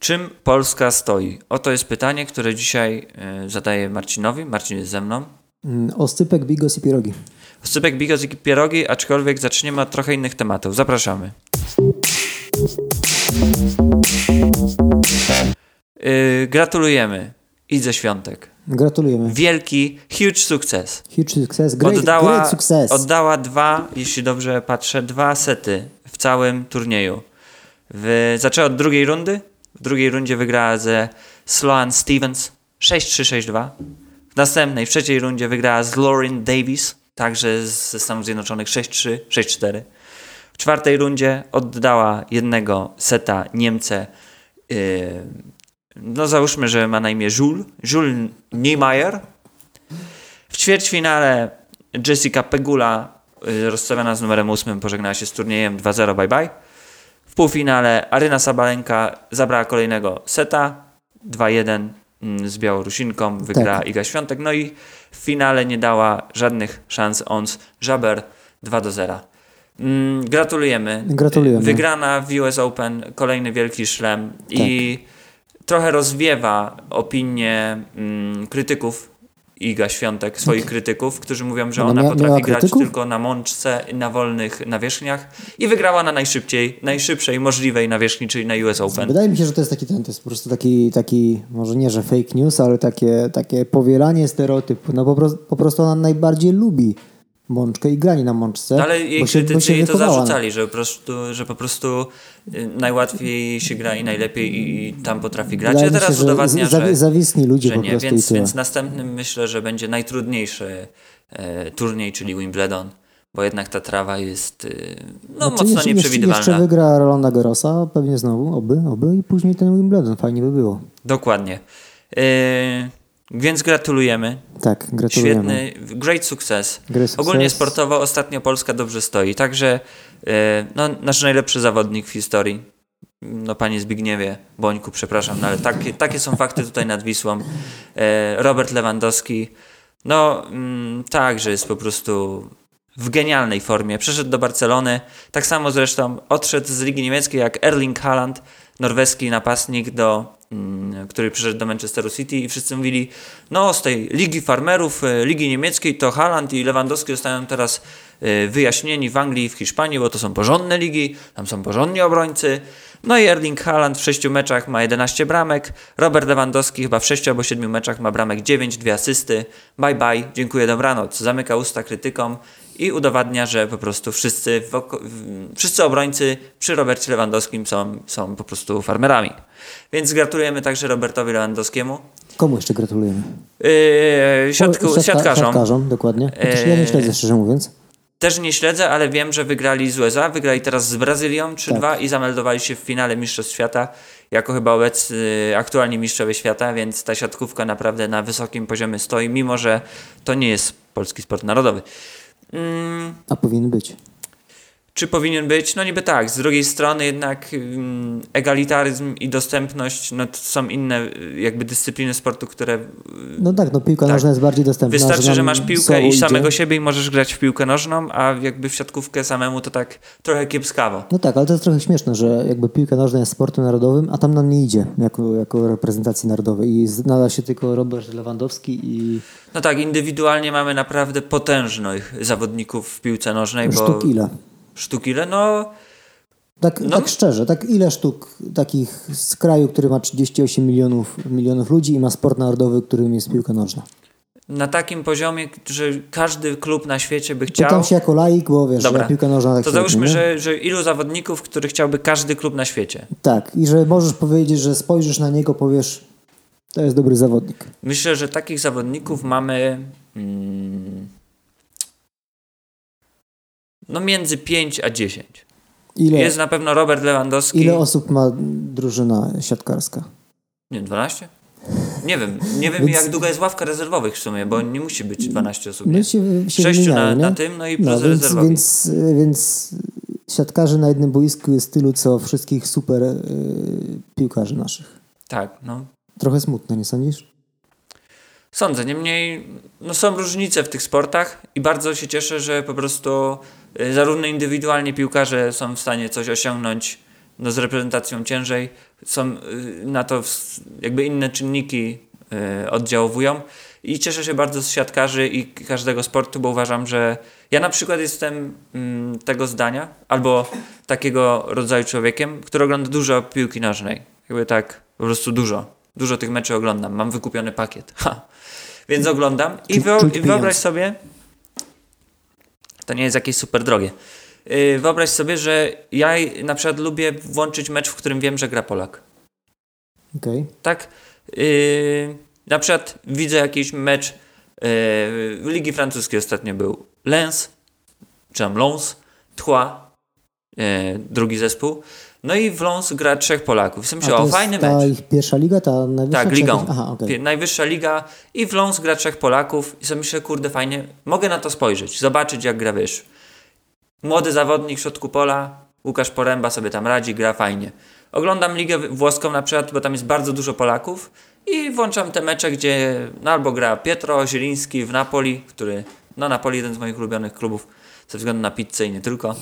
Czym Polska stoi? Oto jest pytanie, które dzisiaj y, zadaję Marcinowi. Marcin jest ze mną. Mm, Oscypek, bigos i pierogi. Oscypek, bigos i pierogi, aczkolwiek zaczniemy od trochę innych tematów. Zapraszamy. Yy, gratulujemy Idze Świątek. Gratulujemy. Wielki, huge sukces. Huge success. Great, oddała, great success. oddała dwa, jeśli dobrze patrzę, dwa sety w całym turnieju. W, zaczęła od drugiej rundy. W drugiej rundzie wygrała ze Sloan Stevens 6-3-6-2. W następnej, w trzeciej rundzie wygrała z Lauren Davis, także ze Stanów Zjednoczonych 6-3, 6-4. W czwartej rundzie oddała jednego seta Niemce. Yy, no załóżmy, że ma na imię Jules. Jules Niemeyer. W ćwierćfinale Jessica Pegula, y, rozstawiona z numerem 8, pożegnała się z turniejem 2-0 bye bye. W półfinale Aryna Sabalenka zabrała kolejnego seta 2-1 mm, z Białorusinką, wygrała Tak. Iga Świątek. No i w finale nie dała żadnych szans Ons Żaber 2-0. Mm, gratulujemy. Gratulujemy. Wygrana w US Open, kolejny wielki szlem i trochę rozwiewa opinię mm, krytyków Iga Świątek, swoich krytyków, którzy mówią, że Ona ona mia- potrafi grać krytyków? tylko na mączce, na wolnych nawierzchniach i wygrała na najszybciej, najszybszej możliwej nawierzchni, czyli na US Open. Wydaje mi się, że to jest taki ten, to jest po prostu taki, taki może nie, że fake news, ale takie, takie powielanie stereotypu. No po po prostu ona najbardziej lubi mączkę i granie na mączce. No ale jej bo się- bo się jej to zarzucali, że po prostu, że po prostu y, najłatwiej się gra i najlepiej i, tam potrafi grać. Wydaje A mi teraz się, że udowadnia, zawi- że, zawisni ludzie że po nie. prostu Więc, więc następnym myślę, że będzie najtrudniejszy e, turniej, czyli Wimbledon, bo jednak ta trawa jest e, no, Znaczy, mocno jeśli nieprzewidywalna. jeszcze wygra Rolanda Garrosa, pewnie znowu, oby, oby i później ten Wimbledon, fajnie by było. Dokładnie. E, więc gratulujemy. Tak, gratulujemy. Świetny, great success. Great success. Ogólnie sportowo ostatnio Polska dobrze stoi. Także e, no, nasz najlepszy zawodnik w historii. No panie Zbigniewie, Bońku, przepraszam, no, ale takie, takie są fakty tutaj nad Wisłą. E, Robert Lewandowski, no mm, tak, że jest po prostu w genialnej formie. Przeszedł do Barcelony, tak samo zresztą odszedł z ligi niemieckiej jak Erling Haaland, norweski napastnik, do, który przyszedł do Manchesteru City i wszyscy mówili, no z tej ligi farmerów, e, ligi niemieckiej to Haaland i Lewandowski zostają teraz e, wyjaśnieni w Anglii i w Hiszpanii, bo to są porządne ligi, tam są porządni obrońcy. No i Erling Haaland w 6 meczach ma 11 bramek, Robert Lewandowski chyba w 6 albo 7 meczach ma bramek 9, dwie asysty. Bye bye, dziękuję, dobranoc. Zamyka usta krytykom i udowadnia, że po prostu wszyscy, wszyscy obrońcy przy Robercie Lewandowskim są, są po prostu farmerami. Więc gratulujemy także Robertowi Lewandowskiemu. Komu jeszcze gratulujemy? Yy, siatku, siatka- siatkarzom. Siatkarzom, dokładnie. Chociaż ja nie Eee, śledzę, szczerze mówiąc. Też nie śledzę, ale wiem, że wygrali z USA, wygrali teraz z Brazylią 3-2 Tak. i zameldowali się w finale Mistrzostw Świata jako chyba obecni aktualni mistrzowie świata, więc ta siatkówka naprawdę na wysokim poziomie stoi, mimo że to nie jest polski sport narodowy. Mm, A powinien być. Czy powinien być? No niby tak. Z drugiej strony jednak mm, egalitaryzm i dostępność no to są inne y, jakby dyscypliny sportu, które y, No tak, no piłka Tak. nożna jest bardziej dostępna. Wystarczy, że masz piłkę i idzie. samego siebie i możesz grać w piłkę nożną, a jakby w siatkówkę samemu to tak trochę kiepskawo. No tak, ale to jest trochę śmieszne, że jakby piłka nożna jest sportem narodowym, a tam nam nie idzie jako, jako reprezentacji narodowej i znalazł się tylko Robert Lewandowski i No tak, indywidualnie mamy naprawdę potężnych zawodników w piłce nożnej, bo sztuk ile. Sztuk ile? No Tak, No. tak szczerze, tak ile sztuk takich z kraju, który ma 38 milionów, milionów ludzi i ma sport narodowy, którym jest piłka nożna. na takim poziomie, że każdy klub na świecie by chciał. Pytam się jako laik, bo wiesz, Dobra, że piłka nożna tak to załóżmy, że, że ilu zawodników, który chciałby każdy klub na świecie. Tak, i że możesz powiedzieć, że spojrzysz na niego, powiesz, to jest dobry zawodnik. Myślę, że takich zawodników mamy mm, no między 5 a 10. Ile, Jest na pewno Robert Lewandowski. ile osób ma drużyna siatkarska? Nie wiem, 12? Nie wiem, nie wiem Więc- jak długa jest ławka rezerwowych w sumie, bo nie musi być 12 osób. My się, się Sześciu wymieniają, na, nie? na tym, no i plus No, więc, rezerwowi. więc, więc siatkarzy na jednym boisku jest tylu, co wszystkich super y, piłkarzy naszych. Tak, no. Trochę smutne, nie sądzisz? Sądzę, niemniej no są różnice w tych sportach i bardzo się cieszę, że po prostu y, zarówno indywidualnie piłkarze są w stanie coś osiągnąć no z reprezentacją ciężej. Są y, na to jakby inne czynniki y, oddziałują. I cieszę się bardzo z siatkarzy i każdego sportu, bo uważam, że ja na przykład jestem mm, tego zdania, albo takiego rodzaju człowiekiem, który ogląda dużo piłki nożnej. Jakby tak, po prostu dużo. Dużo tych meczów oglądam. Mam wykupiony pakiet. Ha. Więc oglądam i, wyo- wyobraź sobie, to nie jest jakieś super drogie. Yy, wyobraź sobie, że ja na przykład lubię włączyć mecz, w którym wiem, że gra Polak. Okej. Tak? Yy, na przykład widzę jakiś mecz yy, w Ligi Francuskiej ostatnio był Lens, czy tam Lens, Trois, yy, drugi zespół. No i w Lens gra trzech Polaków. A to o fajny ta mecz. ich pierwsza liga, ta najwyższa? Tak, ligą. Aha. Pie- Najwyższa liga i w Lens gra trzech Polaków i sobie myślę, kurde, fajnie, mogę na to spojrzeć, zobaczyć jak gra, wiesz. Młody zawodnik w środku pola, Łukasz Poręba sobie tam radzi, gra fajnie. Oglądam ligę włoską na przykład, bo tam jest bardzo dużo Polaków i włączam te mecze, gdzie no albo gra Pietro Zieliński w Napoli, który, no Napoli jeden z moich ulubionych klubów, ze względu na pizzę i nie tylko.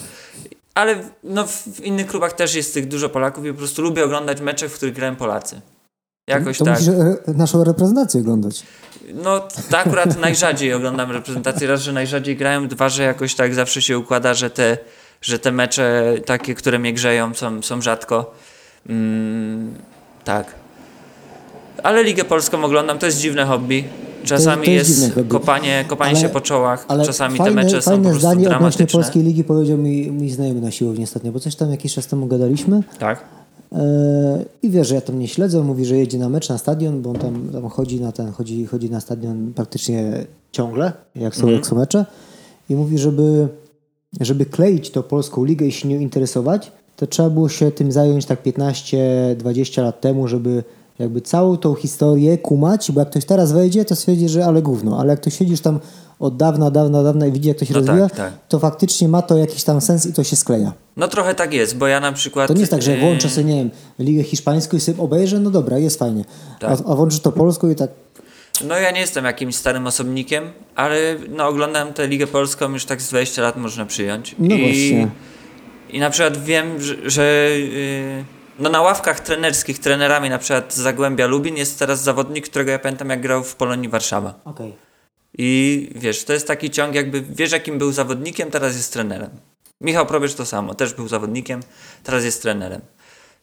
Ale no, w innych klubach też jest tych dużo Polaków i po prostu lubię oglądać mecze, w których grają Polacy. Jakoś to tak. musisz re- naszą reprezentację oglądać. No, to akurat najrzadziej oglądam reprezentację. Raz, że najrzadziej grają, dwa, że jakoś tak zawsze się układa, że te, że te mecze takie, które mnie grzeją, są, są rzadko. Mm, tak. Ale Ligę Polską oglądam, to jest dziwne hobby. Czasami to jest jest, dziwne hobby. kopanie, kopanie Ale- się po czołach, Ale czasami fajne, te mecze są po fajne prostu zdanie dramatyczne. polskiej ligi powiedział mi, mi znajomy na siłowni ostatnio, bo coś tam jakiś czas temu gadaliśmy. Tak. E, I wiesz, że ja tam nie śledzę, mówi, że jedzie na mecz na stadion, bo on tam, tam chodzi na ten, chodzi, chodzi na stadion praktycznie ciągle, jak są, jak są mecze. I mówi, żeby, żeby kleić to polską ligę i się nią interesować, to trzeba było się tym zająć tak 15-20 lat temu, żeby jakby całą tą historię kumać, bo jak ktoś teraz wejdzie, to stwierdzi, że ale gówno, ale jak to siedzisz tam od dawna, dawna, dawna i widzi, jak to się No tak, rozwija, tak. to faktycznie ma to jakiś tam sens i to się skleja. No trochę tak jest, bo ja na przykład... To nie jest tak, że yy, włączę sobie, nie wiem, Ligę Hiszpańską i sobie obejrzę, no dobra, jest fajnie. Tak. A, a włączysz to polską i tak, No ja nie jestem jakimś starym osobnikiem, ale no oglądam tę Ligę Polską już tak z 20 lat można przyjąć. No I, właśnie. I na przykład wiem, że, że yy, no na ławkach trenerskich trenerami na przykład Zagłębia Lubin jest teraz zawodnik, którego ja pamiętam jak grał w Polonii Warszawa. okej. I wiesz, to jest taki ciąg jakby, wiesz jakim był zawodnikiem, teraz jest trenerem. Michał Probierz to samo, też był zawodnikiem, teraz jest trenerem.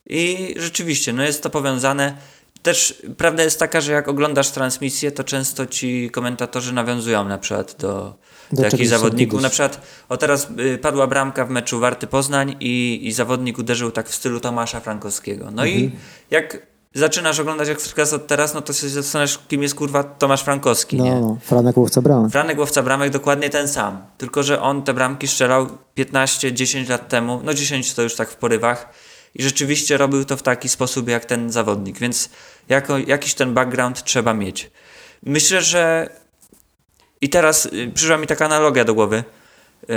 I rzeczywiście, no jest to powiązane. Też prawda jest taka, że jak oglądasz transmisję, to często ci komentatorzy nawiązują na przykład do, do, co zawodników. Na przykład, o teraz y, padła bramka w meczu Warty Poznań i, i zawodnik uderzył tak w stylu Tomasza Frankowskiego. No i Mhm. jak zaczynasz oglądać Ekstraklasę od teraz, no to się zastanawiasz, kim jest kurwa Tomasz Frankowski, No, nie? no, Franek Łowca Braun. Franek Łowca Bramek dokładnie ten sam, tylko że on te bramki strzelał 15-10 lat temu, no 10 to już tak w porywach i rzeczywiście robił to w taki sposób jak ten zawodnik, więc jako, jakiś ten background trzeba mieć. Myślę, że i teraz y, przyszła mi taka analogia do głowy, yy,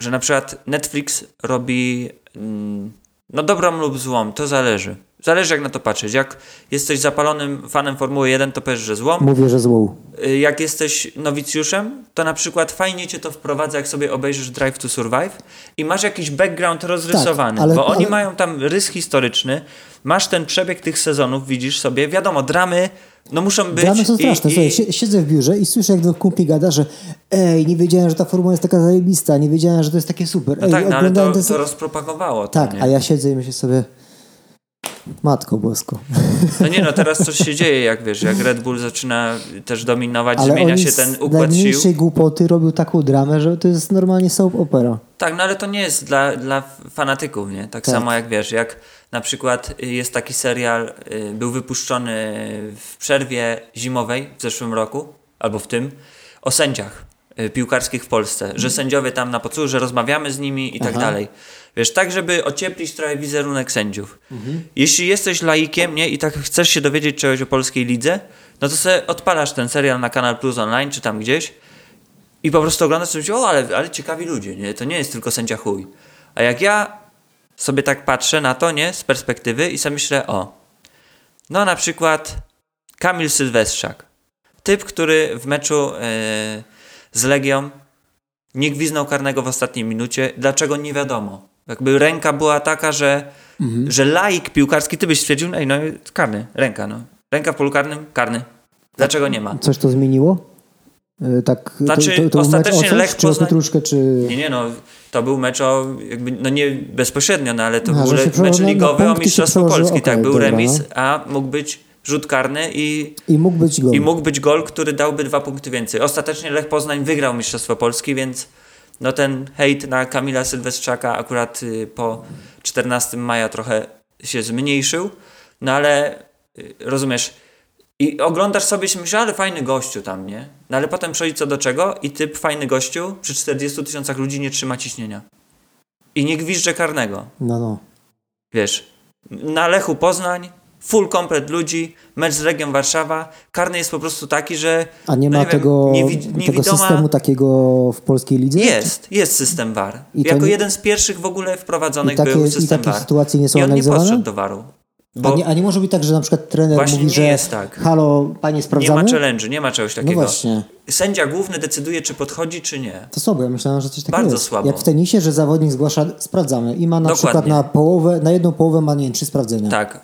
że na przykład Netflix robi mm, no dobrą lub złą, to zależy. Zależy jak na to patrzeć. Jak jesteś zapalonym fanem Formuły 1, to powiesz, że złą. Mówię, że złą. Y, jak jesteś nowicjuszem, to na przykład fajnie cię to wprowadza, jak sobie obejrzysz Drive to Survive i masz jakiś background rozrysowany, Tak, ale- bo oni ale- mają tam rys historyczny, masz ten przebieg tych sezonów, widzisz sobie, wiadomo, dramy, no muszą być. Dramy są i- straszne. i- Słuchaj, sie- siedzę w biurze i słyszę, jak do kumpli gada, że ej, nie wiedziałem, że ta formuła jest taka zajebista, nie wiedziałem, że to jest takie super. No ej, tak, no ale to, ten to rozpropagowało. To, Tak, nie? a ja siedzę i myślę sobie, matko bosko. No nie no, teraz coś się dzieje, jak wiesz, jak Red Bull zaczyna też dominować, Ale zmienia się ten układ sił. najmniejszej głupoty robią taką dramę, że to jest normalnie soap opera. Tak, no ale to nie jest dla, dla fanatyków, nie? Tak, Tak. samo jak wiesz, jak na przykład jest taki serial, y, był wypuszczony w przerwie zimowej w zeszłym roku, albo w tym, o sędziach piłkarskich w Polsce, że sędziowie tam na pocu, że rozmawiamy z nimi i tak Mhm. Aha. dalej. Wiesz, tak, żeby ocieplić trochę wizerunek sędziów. Mhm. Jeśli jesteś laikiem, nie, i tak chcesz się dowiedzieć czegoś o polskiej lidze, no to sobie odpalasz ten serial na Kanal Plus Online, czy tam gdzieś i po prostu oglądasz sobie, o, ale, ale ciekawi ludzie, nie? To nie jest tylko sędzia chuj. A jak ja sobie tak patrzę na to, nie? Z perspektywy i sobie myślę, o, no na przykład Kamil Sylwestrzak. Typ, który w meczu e, z Legią nie gwiznął karnego w ostatniej minucie. Dlaczego? Nie wiadomo. Jakby ręka była taka, że, Mhm. że laik piłkarski, ty byś stwierdził, ej, no karny, ręka, no. Ręka w polu karnym, karny. Dlaczego nie ma? Coś to zmieniło? E, Tak, Znaczy, to, to, to ostatecznie Lech czy Pietruszkę, czy... Nie, nie, no, to był mecz o, jakby, no nie bezpośrednio, no ale to A, był le- mecz ligowy o Mistrzostwo Polski, tak, okej, był dobra, remis, a mógł być rzut karny i, I mógł być gol. i mógł być gol, który dałby dwa punkty więcej. Ostatecznie Lech Poznań wygrał Mistrzostwo Polski, więc no ten hejt na Kamila Sylwestrzaka akurat y, po 14 maja trochę się zmniejszył, no ale y, rozumiesz, i oglądasz sobie i myślisz, ale fajny gościu tam, nie? No ale potem przychodzi co do czego i typ fajny gościu przy 40 tysiącach ludzi nie trzyma ciśnienia. I nie gwizdże karnego. No, no. Wiesz, na Lechu Poznań, full komplet ludzi, mecz z Legią Warszawa, karny jest po prostu taki, że A nie no ma nie wiem, tego, niewi- tego niewidoma- systemu takiego w polskiej lidze? jest, jest system VAR. I jako nie- jeden z pierwszych w ogóle I wprowadzonych takie, był I system takie VAR. sytuacje nie są I on nie podszedł do VAR-u. Bo A nie, a nie może być tak, że na przykład trener Właśnie mówi, nie że jest tak. halo, panie nie sprawdzamy? ma challenge'u, nie ma czegoś no takiego. właśnie, Sędzia główny decyduje, czy podchodzi, czy nie. to słabo, ja myślałem, że coś takiego Bardzo jest. słabo. Jak w tenisie, że zawodnik zgłasza, sprawdzamy i ma na Dokładnie. przykład na połowę, na jedną połowę ma, nie wiem, trzy sprawdzenia. Tak.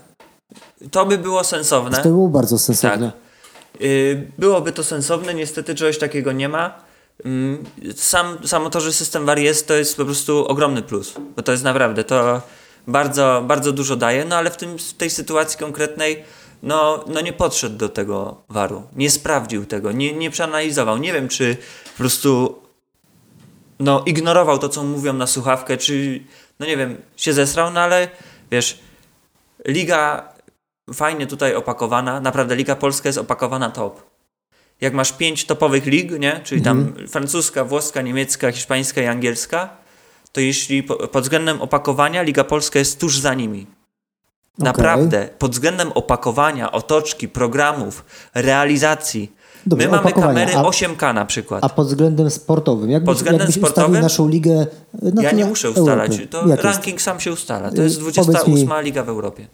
To by było sensowne. To było bardzo sensowne. Y, Byłoby to sensowne, niestety czegoś takiego nie ma. Mm, Sam, samo to, że system VAR jest, to jest po prostu ogromny plus, bo to jest naprawdę, to bardzo, bardzo dużo daje, no ale w, tym, w tej sytuacji konkretnej no, no nie podszedł do tego VAR-u, nie sprawdził tego, nie, nie przeanalizował. Nie wiem, czy po prostu no, ignorował to, co mówią na słuchawkę, czy no nie wiem, się zesrał, no ale wiesz, liga fajnie tutaj opakowana, naprawdę Liga Polska jest opakowana top. Jak masz pięć topowych lig, nie? czyli tam francuska, włoska, niemiecka, hiszpańska i angielska, to jeśli po, pod względem opakowania Liga Polska jest tuż za nimi. Naprawdę, pod względem opakowania, otoczki, programów, realizacji. Dobrze, My mamy kamery a- 8K na przykład. A pod względem sportowym? Jakbyś, Pod względem jakbyś sportowym? naszą ligę na ja tle nie muszę ustalać, Europy. to Jak jest? ranking sam się ustala. To jest Y, 28 powiedz liga w Europie.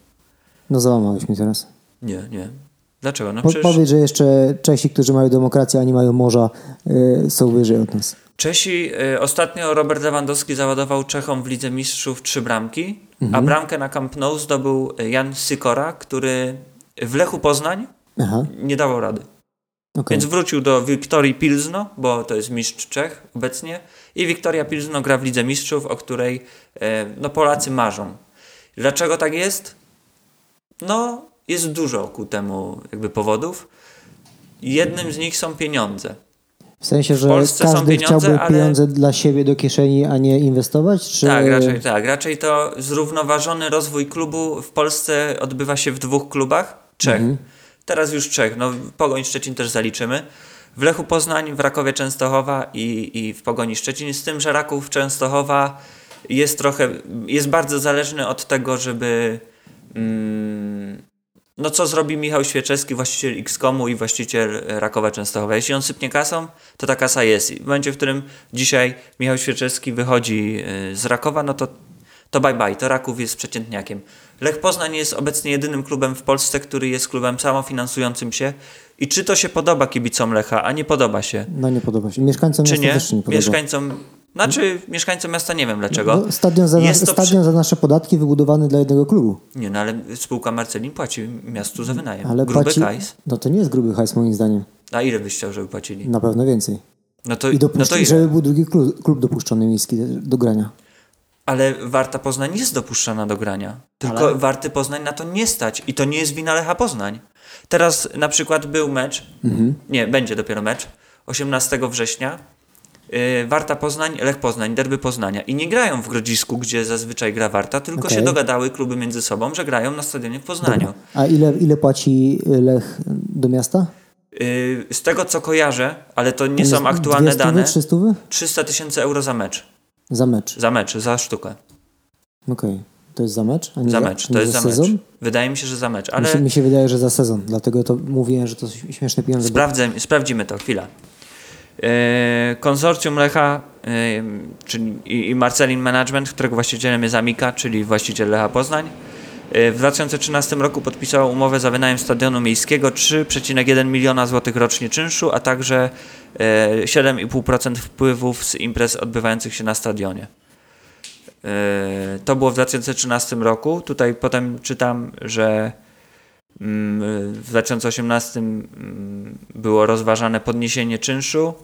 No załamałeś mi teraz. Nie, nie. Dlaczego? No przecież... Powiedz, że jeszcze Czesi, którzy mają demokrację, a nie mają morza, y, są wyżej od nas. Czesi, y, ostatnio Robert Lewandowski załadował Czechom w Lidze Mistrzów trzy bramki, Mhm. a bramkę na Camp Nou zdobył y, Jan Sykora, który w Lechu Poznań Aha, nie dawał rady. okej. Więc wrócił do Wiktorii Pilzno, bo to jest mistrz Czech obecnie i Wiktoria Pilzno gra w Lidze Mistrzów, o której e, no, Polacy marzą. Dlaczego tak jest? No, jest dużo ku temu jakby powodów. Jednym z nich są pieniądze. W sensie, że Polsce są każdy pieniądze, chciałby ale- pieniądze dla siebie do kieszeni, a nie inwestować? Czy... Tak, raczej tak. Raczej to zrównoważony rozwój klubu w Polsce odbywa się w dwóch klubach. Trzech. Teraz już trzech. No, Pogoń Szczecin też zaliczymy. W Lechu Poznań, w Rakowie Częstochowa i, i w Pogoni Szczecin. Z tym, że Raków Częstochowa jest trochę, jest bardzo zależny od tego, żeby no co zrobi Michał Świeczewski, właściciel XCOMu i właściciel Rakowa Częstochowa. Jeśli on sypnie kasą, to ta kasa jest. I w momencie, w którym dzisiaj Michał Świeczewski wychodzi y, z Rakowa, no to to bye bye, to Raków jest przeciętniakiem. Lech Poznań jest obecnie jedynym klubem w Polsce, który jest klubem samofinansującym się. I czy to się podoba kibicom Lecha, a nie podoba się, No nie podoba się. Mieszkańcom czy nie? nie podoba. Mieszkańcom, znaczy mieszkańcom miasta nie wiem dlaczego. No, stadion za, na, stadion za nasze podatki wybudowany dla jednego klubu. Nie, no ale spółka Marcelin płaci miastu za wynajem. Ale Gruby płaci... kajs. No to nie jest gruby hajs moim zdaniem. A ile byś chciał, żeby płacili? Na pewno więcej. No to, I no dopuszcz... to ile? żeby był drugi klub, klub dopuszczony miejski do grania. Ale Warta Poznań jest dopuszczana do grania. Tylko Ale- Warty Poznań na to nie stać. I to nie jest wina Lecha Poznań. Teraz na przykład był mecz, Mhm. nie, będzie dopiero mecz, 18 września. Yy, Warta Poznań, Lech Poznań, derby Poznania. I nie grają w Grodzisku, gdzie zazwyczaj gra Warta, tylko Okej. się dogadały kluby między sobą, że grają na stadionie w Poznaniu. A ile, ile płaci Lech do miasta? Yy, z tego co kojarzę, ale to nie są aktualne stówy, dane, Trzy stówy? 300 tysięcy euro za mecz. Za mecz. Za mecz, za sztukę. Okej. To jest za mecz? Za za, mecz, to jest za sezon? mecz. Wydaje mi się, że za mecz, Mi, ale się, mi się wydaje, że za sezon. Dlatego to mówiłem, że to śmieszne pieniądze. sprawdzę, sprawdzimy to, chwila. E, konsorcjum Lecha, e, czyli i, Marcelin Management, którego właścicielem jest Amika, czyli właściciel Lecha Poznań, e, w 2013 roku podpisało umowę za wynajem stadionu miejskiego 3,1 miliona złotych rocznie czynszu, a także e, 7,5% wpływów z imprez odbywających się na stadionie. To było w 2013 roku. Tutaj potem czytam, że mm, w 2018 mm, było rozważane podniesienie czynszu.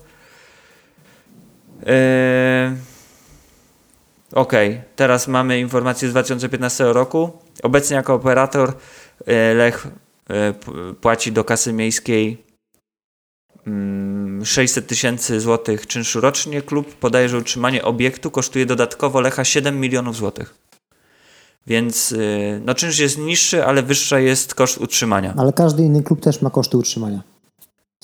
E, ok, teraz mamy informację z 2015 roku. Obecnie jako operator e, Lech płaci do kasy miejskiej 600 mm, tysięcy złotych czynszu rocznie. Klub podaje, że utrzymanie obiektu kosztuje dodatkowo Lecha 7 milionów złotych. Więc no, czynsz jest niższy, ale wyższy jest koszt utrzymania. Ale każdy inny klub też ma koszty utrzymania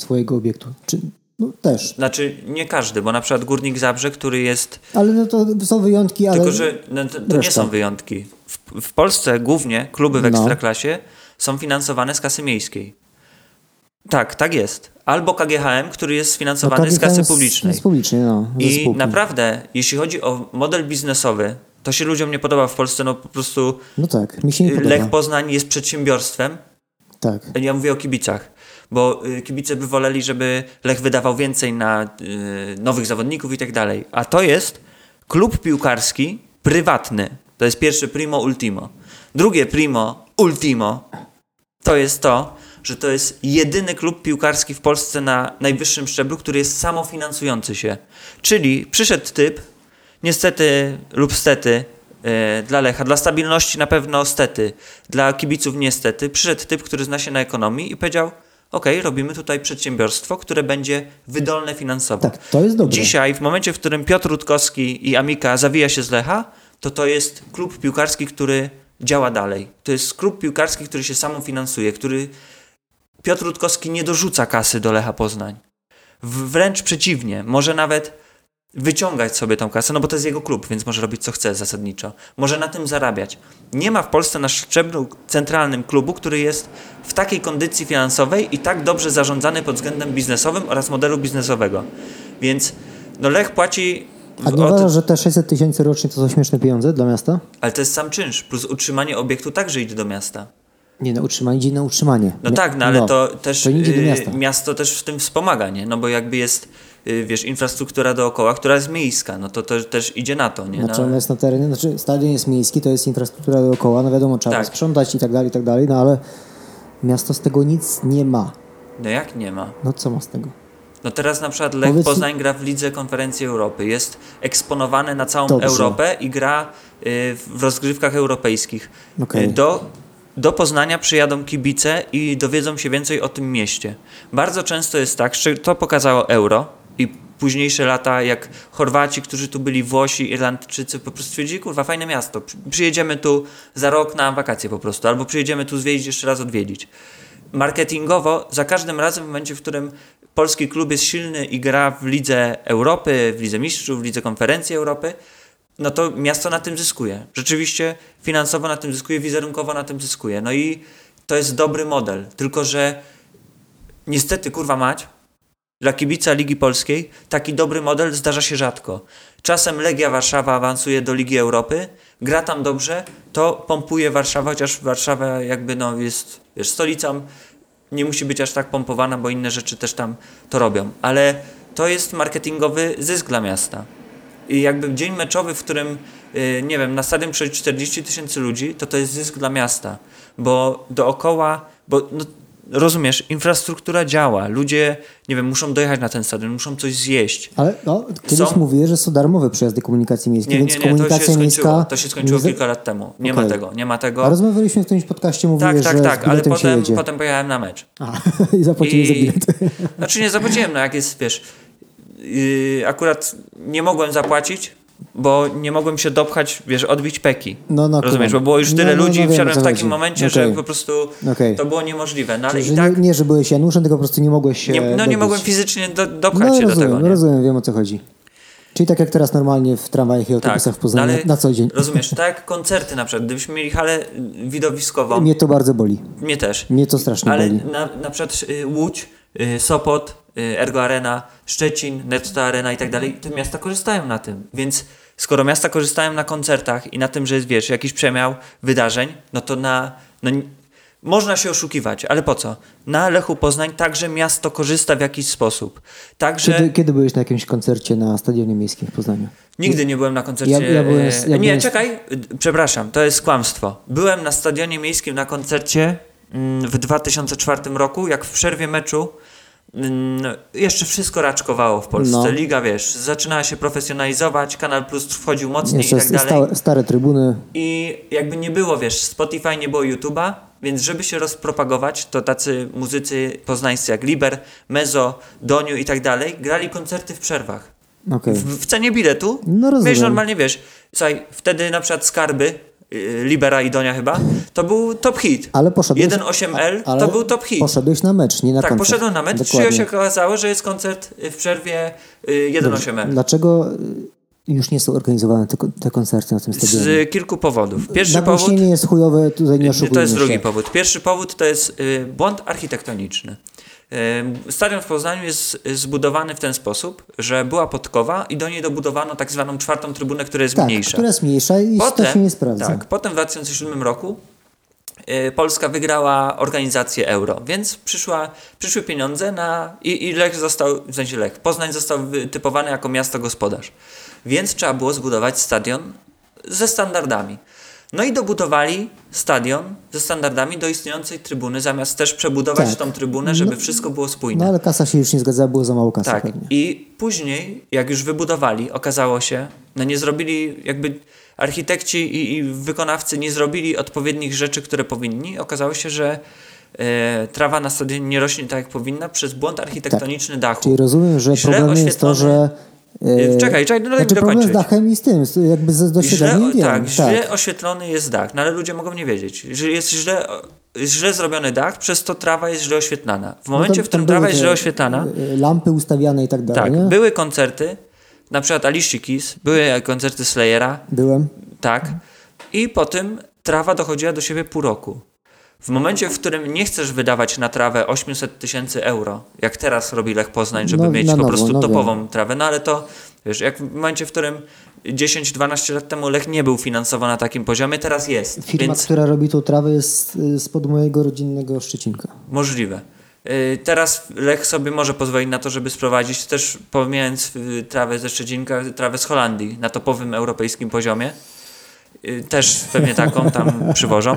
swojego obiektu. Czy, no też. Znaczy nie każdy, bo na przykład Górnik Zabrze, który jest... Ale no to są wyjątki, ale... Tylko, że no, to, to nie są wyjątki. W, w, Polsce głównie kluby w no. Ekstraklasie no. są finansowane z kasy miejskiej. Tak, tak jest. Albo KGHM, który jest sfinansowany no, z kasy publicznej. Z publicznej, no. I naprawdę, jeśli chodzi o model biznesowy, to się ludziom nie podoba w Polsce, no po prostu. No tak, mi się nie podoba. Lech Poznań jest przedsiębiorstwem. Tak. Ja mówię o kibicach, bo y, kibice by woleli, żeby Lech wydawał więcej na y, nowych zawodników i tak dalej. A to jest klub piłkarski prywatny. To jest pierwsze primo ultimo. Drugie primo ultimo to jest to, że to jest jedyny klub piłkarski w Polsce na najwyższym szczeblu, który jest samofinansujący się. Czyli przyszedł typ, niestety lub stety, yy, dla Lecha, dla stabilności na pewno stety, dla kibiców niestety, przyszedł typ, który zna się na ekonomii i powiedział, ok, robimy tutaj przedsiębiorstwo, które będzie wydolne finansowo. Tak, to jest dobre. Dzisiaj, w momencie, w którym Piotr Rutkowski i Amika zawija się z Lecha, to to jest klub piłkarski, który działa dalej. To jest klub piłkarski, który się samofinansuje, który Piotr Rutkowski nie dorzuca kasy do Lecha Poznań. Wręcz przeciwnie, może nawet wyciągać sobie tą kasę, no bo to jest jego klub, więc może robić co chce zasadniczo. Może na tym zarabiać. Nie ma w Polsce na szczeblu centralnym klubu, który jest w takiej kondycji finansowej i tak dobrze zarządzany pod względem biznesowym oraz modelu biznesowego. Więc no Lech płaci a nie uważasz, że te 600 tysięcy rocznie to są śmieszne pieniądze dla miasta? Ale to jest sam czynsz, plus utrzymanie obiektu także idzie do miasta. Nie, na utrzymanie idzie na utrzymanie. No tak, no ale no, to też to y, miasto też w tym wspomaga, nie? No bo jakby jest y, wiesz, infrastruktura dookoła, która jest miejska, no to, to też idzie na to, nie? Znaczy on jest na terenie, znaczy stadion jest miejski, to jest infrastruktura dookoła, no wiadomo, trzeba tak. sprzątać i tak dalej, i tak dalej, no ale miasto z tego nic nie ma. No jak nie ma? No co ma z tego? No teraz na przykład Lech Powiedz... Poznań gra w Lidze Konferencji Europy. Jest eksponowany na całą Dobrze. Europę i gra y, w rozgrywkach europejskich. Okay. Do do Poznania przyjadą kibice i dowiedzą się więcej o tym mieście. Bardzo często jest tak, że to pokazało euro i późniejsze lata, jak Chorwaci, którzy tu byli, Włosi, Irlandczycy, po prostu stwierdzili, kurwa, fajne miasto, przyjedziemy tu za rok na wakacje po prostu, albo przyjedziemy tu zwiedzić, jeszcze raz odwiedzić. Marketingowo, za każdym razem w momencie, w którym polski klub jest silny i gra w Lidze Europy, w Lidze Mistrzów, w Lidze Konferencji Europy, no to miasto na tym zyskuje. Rzeczywiście finansowo na tym zyskuje, wizerunkowo na tym zyskuje. No i to jest dobry model. Tylko, że niestety, kurwa mać, dla kibica Ligi Polskiej taki dobry model zdarza się rzadko. Czasem Legia Warszawa awansuje do Ligi Europy, gra tam dobrze, to pompuje Warszawa, chociaż Warszawa jakby no jest wiesz, stolicą, nie musi być aż tak pompowana, bo inne rzeczy też tam to robią. Ale to jest marketingowy zysk dla miasta. I jakby dzień meczowy, w którym, y, nie wiem, na stadion przychodzi 40 tysięcy ludzi, to to jest zysk dla miasta, bo dookoła, bo no, rozumiesz, infrastruktura działa, ludzie, nie wiem, muszą dojechać na ten stadion, muszą coś zjeść. Ale no, kiedyś są... mówiłeś, że są darmowe przejazdy komunikacji miejskiej, nie, nie, nie, komunikacja to się miejska... To się skończyło kilka lat temu, nie okay. ma tego, nie ma tego. A rozmawialiśmy w którymś podcaście, mówiłeś, tak, tak, że tak, ale potem, potem pojechałem na mecz. A, i zapłaciłeś I... za bilet. Znaczy nie zapłaciłem, no jak jest, wiesz, Yy, akurat nie mogłem zapłacić, bo nie mogłem się dopchać, wiesz, odbić peki. No, no, Rozumiesz, bo było już tyle no, no, ludzi, no, wsiadłem w takim momencie, okay. że po prostu okay. to było niemożliwe. No, ale i tak... nie, nie, że byłeś Januszem, tylko po prostu nie mogłeś się nie, No dobić. nie mogłem fizycznie do, dopchać no, się rozumiem, do tego. Nie? rozumiem, wiem o co chodzi. Czyli tak jak teraz normalnie w tramwajach i autobusach tak, w Poznaniu na co dzień. Rozumiesz, tak jak koncerty na przykład, gdybyśmy mieli halę widowiskową. Mnie to bardzo boli. Mnie też. Mnie to strasznie ale boli. Ale na, na przykład y, Łódź, y, Sopot, Ergo Arena, Szczecin, Netto Arena i tak dalej, te miasta korzystają na tym. Więc skoro miasta korzystają na koncertach i na tym, że jest, wiesz, jakiś przemiał wydarzeń, no to na, no, Można się oszukiwać, ale po co? Na Lechu Poznań także miasto korzysta w jakiś sposób. Także Kiedy, kiedy byłeś na jakimś koncercie na Stadionie Miejskim w Poznaniu? nigdy nie byłem na koncercie. Ja- ja byłem- ja nie, byłem- czekaj, przepraszam, to jest kłamstwo. Byłem na Stadionie Miejskim na koncercie mm, w 2004 roku, jak w przerwie meczu mm, jeszcze wszystko raczkowało w Polsce. No. Liga, wiesz, zaczynała się profesjonalizować, Kanal Plus wchodził mocniej Jeszcze i tak dalej. stałe, stare trybuny. I jakby nie było, wiesz, Spotify nie było YouTube'a, więc żeby się rozpropagować, to tacy muzycy poznańscy jak Liber, Mezo, Doniu i tak dalej grali koncerty w przerwach. Okej. W, w cenie biletu. No rozumiem. Wiesz, normalnie wiesz. Słuchaj, wtedy na przykład Skarby, Libera i Donia chyba, to był top hit. Ale poszedłeś... 1.8L ale to był top hit. Poszedłeś na mecz, nie na tak, koncert. poszedłem na mecz, Dokładnie. się okazało, że jest koncert w przerwie yy, 1.8L. Dlaczego y, już nie są organizowane te, te koncerty na tym stadionie? Z kilku powodów. Pierwszy powód... Nagłośnienie jest chujowe, tutaj nie To jest się. drugi powód. Pierwszy powód to jest y, błąd architektoniczny. Stadion w Poznaniu jest zbudowany w ten sposób, że była podkowa i do niej dobudowano tak zwaną czwartą trybunę, która jest Tak, mniejsza. która jest mniejsza i to się nie sprawdza. Tak, potem w 2007 roku y, Polska wygrała organizację euro, więc przyszła, przyszły pieniądze na i, i Lech został, w sensie Lech, Poznań został wytypowany jako miasto gospodarz. Więc trzeba było zbudować stadion ze standardami. No i dobudowali stadion ze standardami do istniejącej trybuny, zamiast też przebudować Tak. tą trybunę, żeby wszystko było spójne. No ale kasa się już nie zgadzała, było za mało kasy Tak. pewnie. I później, jak już wybudowali, okazało się, no nie zrobili, jakby architekci i, i wykonawcy nie zrobili odpowiednich rzeczy, które powinni. Okazało się, że e, trawa na stadionie nie rośnie tak, jak powinna przez błąd architektoniczny dachu. Czyli rozumiem, że Źle problemem jest to, że... E, e, Czekaj, czekaj, no znaczy problem z dokończyć. dachem i z tym, jakby z Źle, doświadczeniem wiem. tak, źle oświetlony jest dach, no ale ludzie mogą nie wiedzieć, że jest źle, źle zrobiony dach, przez to trawa jest źle oświetlana. W No momencie, tam- w którym trawa jest źle oświetlana, e, Lampy ustawiane i tak dalej, tak, nie? były koncerty, na przykład Alicia Keys, były koncerty Slayera, Byłem. tak, i po tym trawa dochodziła do siebie pół roku. W momencie, w którym nie chcesz wydawać na trawę 800 tysięcy euro, jak teraz robi Lech Poznań, żeby No, mieć na po prostu no topową trawę, no ale to, wiesz, jak w momencie, w którym 10-12 lat temu Lech nie był finansowany na takim poziomie, teraz jest, Firma, więc która robi tą trawę jest y, spod mojego rodzinnego Szczecinka. możliwe. Y, Teraz Lech sobie może pozwolić na to, żeby sprowadzić też, pomijając y, trawę ze Szczecinka, trawę z Holandii na topowym europejskim poziomie. Też pewnie taką tam przywożą.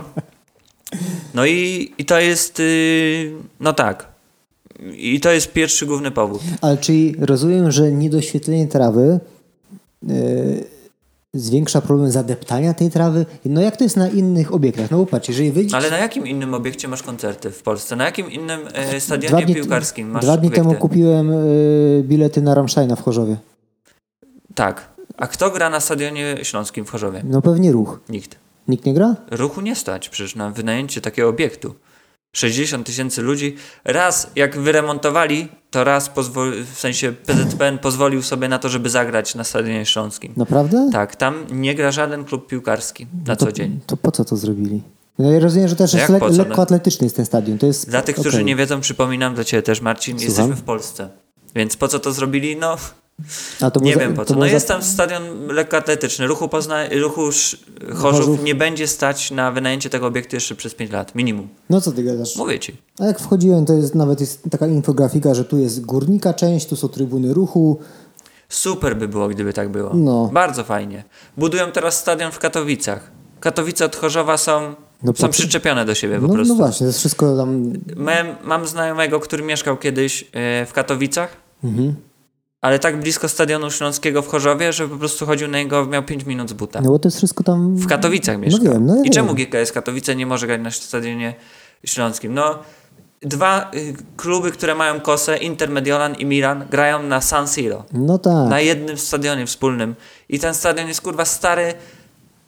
No i, i to jest, y, no tak. I to jest pierwszy główny powód. Ale czyli rozumiem, że niedoświetlenie trawy y, zwiększa problem zadeptania tej trawy. No jak to jest na innych obiektach? No bo patrz, jeżeli wyjdziesz... Ale na jakim innym obiekcie masz koncerty w Polsce? Na jakim innym e, Dwa stadionie dni, piłkarskim masz dwa dni obiekty? temu kupiłem y, bilety na Rammsteina w Chorzowie. Tak. A kto gra na stadionie śląskim w Chorzowie? No pewnie ruch. Nikt. Nikt nie gra? Ruchu nie stać przecież na wynajęcie takiego obiektu. 60 tysięcy ludzi. Raz jak wyremontowali, to raz w sensie PZPN pozwolił sobie na to, żeby zagrać na Stadionie Śląskim. Naprawdę? Tak, tam nie gra żaden klub piłkarski na to, co dzień. To po co to zrobili? No ja rozumiem, że też No jest le- co? lekko atletyczny jest ten stadion. To jest, Dla tych, którzy okej. nie wiedzą, przypominam dla Ciebie też, Marcin, Słucham? jesteśmy w Polsce. Więc po co to zrobili? No, nie za- wiem po co. No było za- jest tam stadion lekkoatletyczny. Ruchu, Pozna... Ruchu Sz- Chorzów Chorzów. nie będzie stać na wynajęcie tego obiektu jeszcze przez 5 lat. Minimum. No co ty gadasz? Mówię Ci. A jak wchodziłem, to jest nawet jest taka infografika, że tu jest górnika część, tu są trybuny ruchu. Super by było, gdyby tak było. No. Bardzo fajnie. Budują teraz stadion w Katowicach. Katowice od Chorzowa są, No są przyczepione do siebie po No, prostu. no właśnie, to jest wszystko tam... Mam, mam znajomego, który mieszkał kiedyś e, w Katowicach, Mhm. Ale tak blisko stadionu śląskiego w Chorzowie, że po prostu chodził na niego, miał 5 minut z buta. No bo to jest wszystko tam... W Katowicach mieszka. No wiem, no ja I wiem. czemu GKS Katowice nie może grać na stadionie śląskim? No, dwa y, kluby, które mają kosę, Inter Mediolan i Milan, grają na San Siro. No tak. na jednym stadionie wspólnym. I ten stadion jest kurwa stary,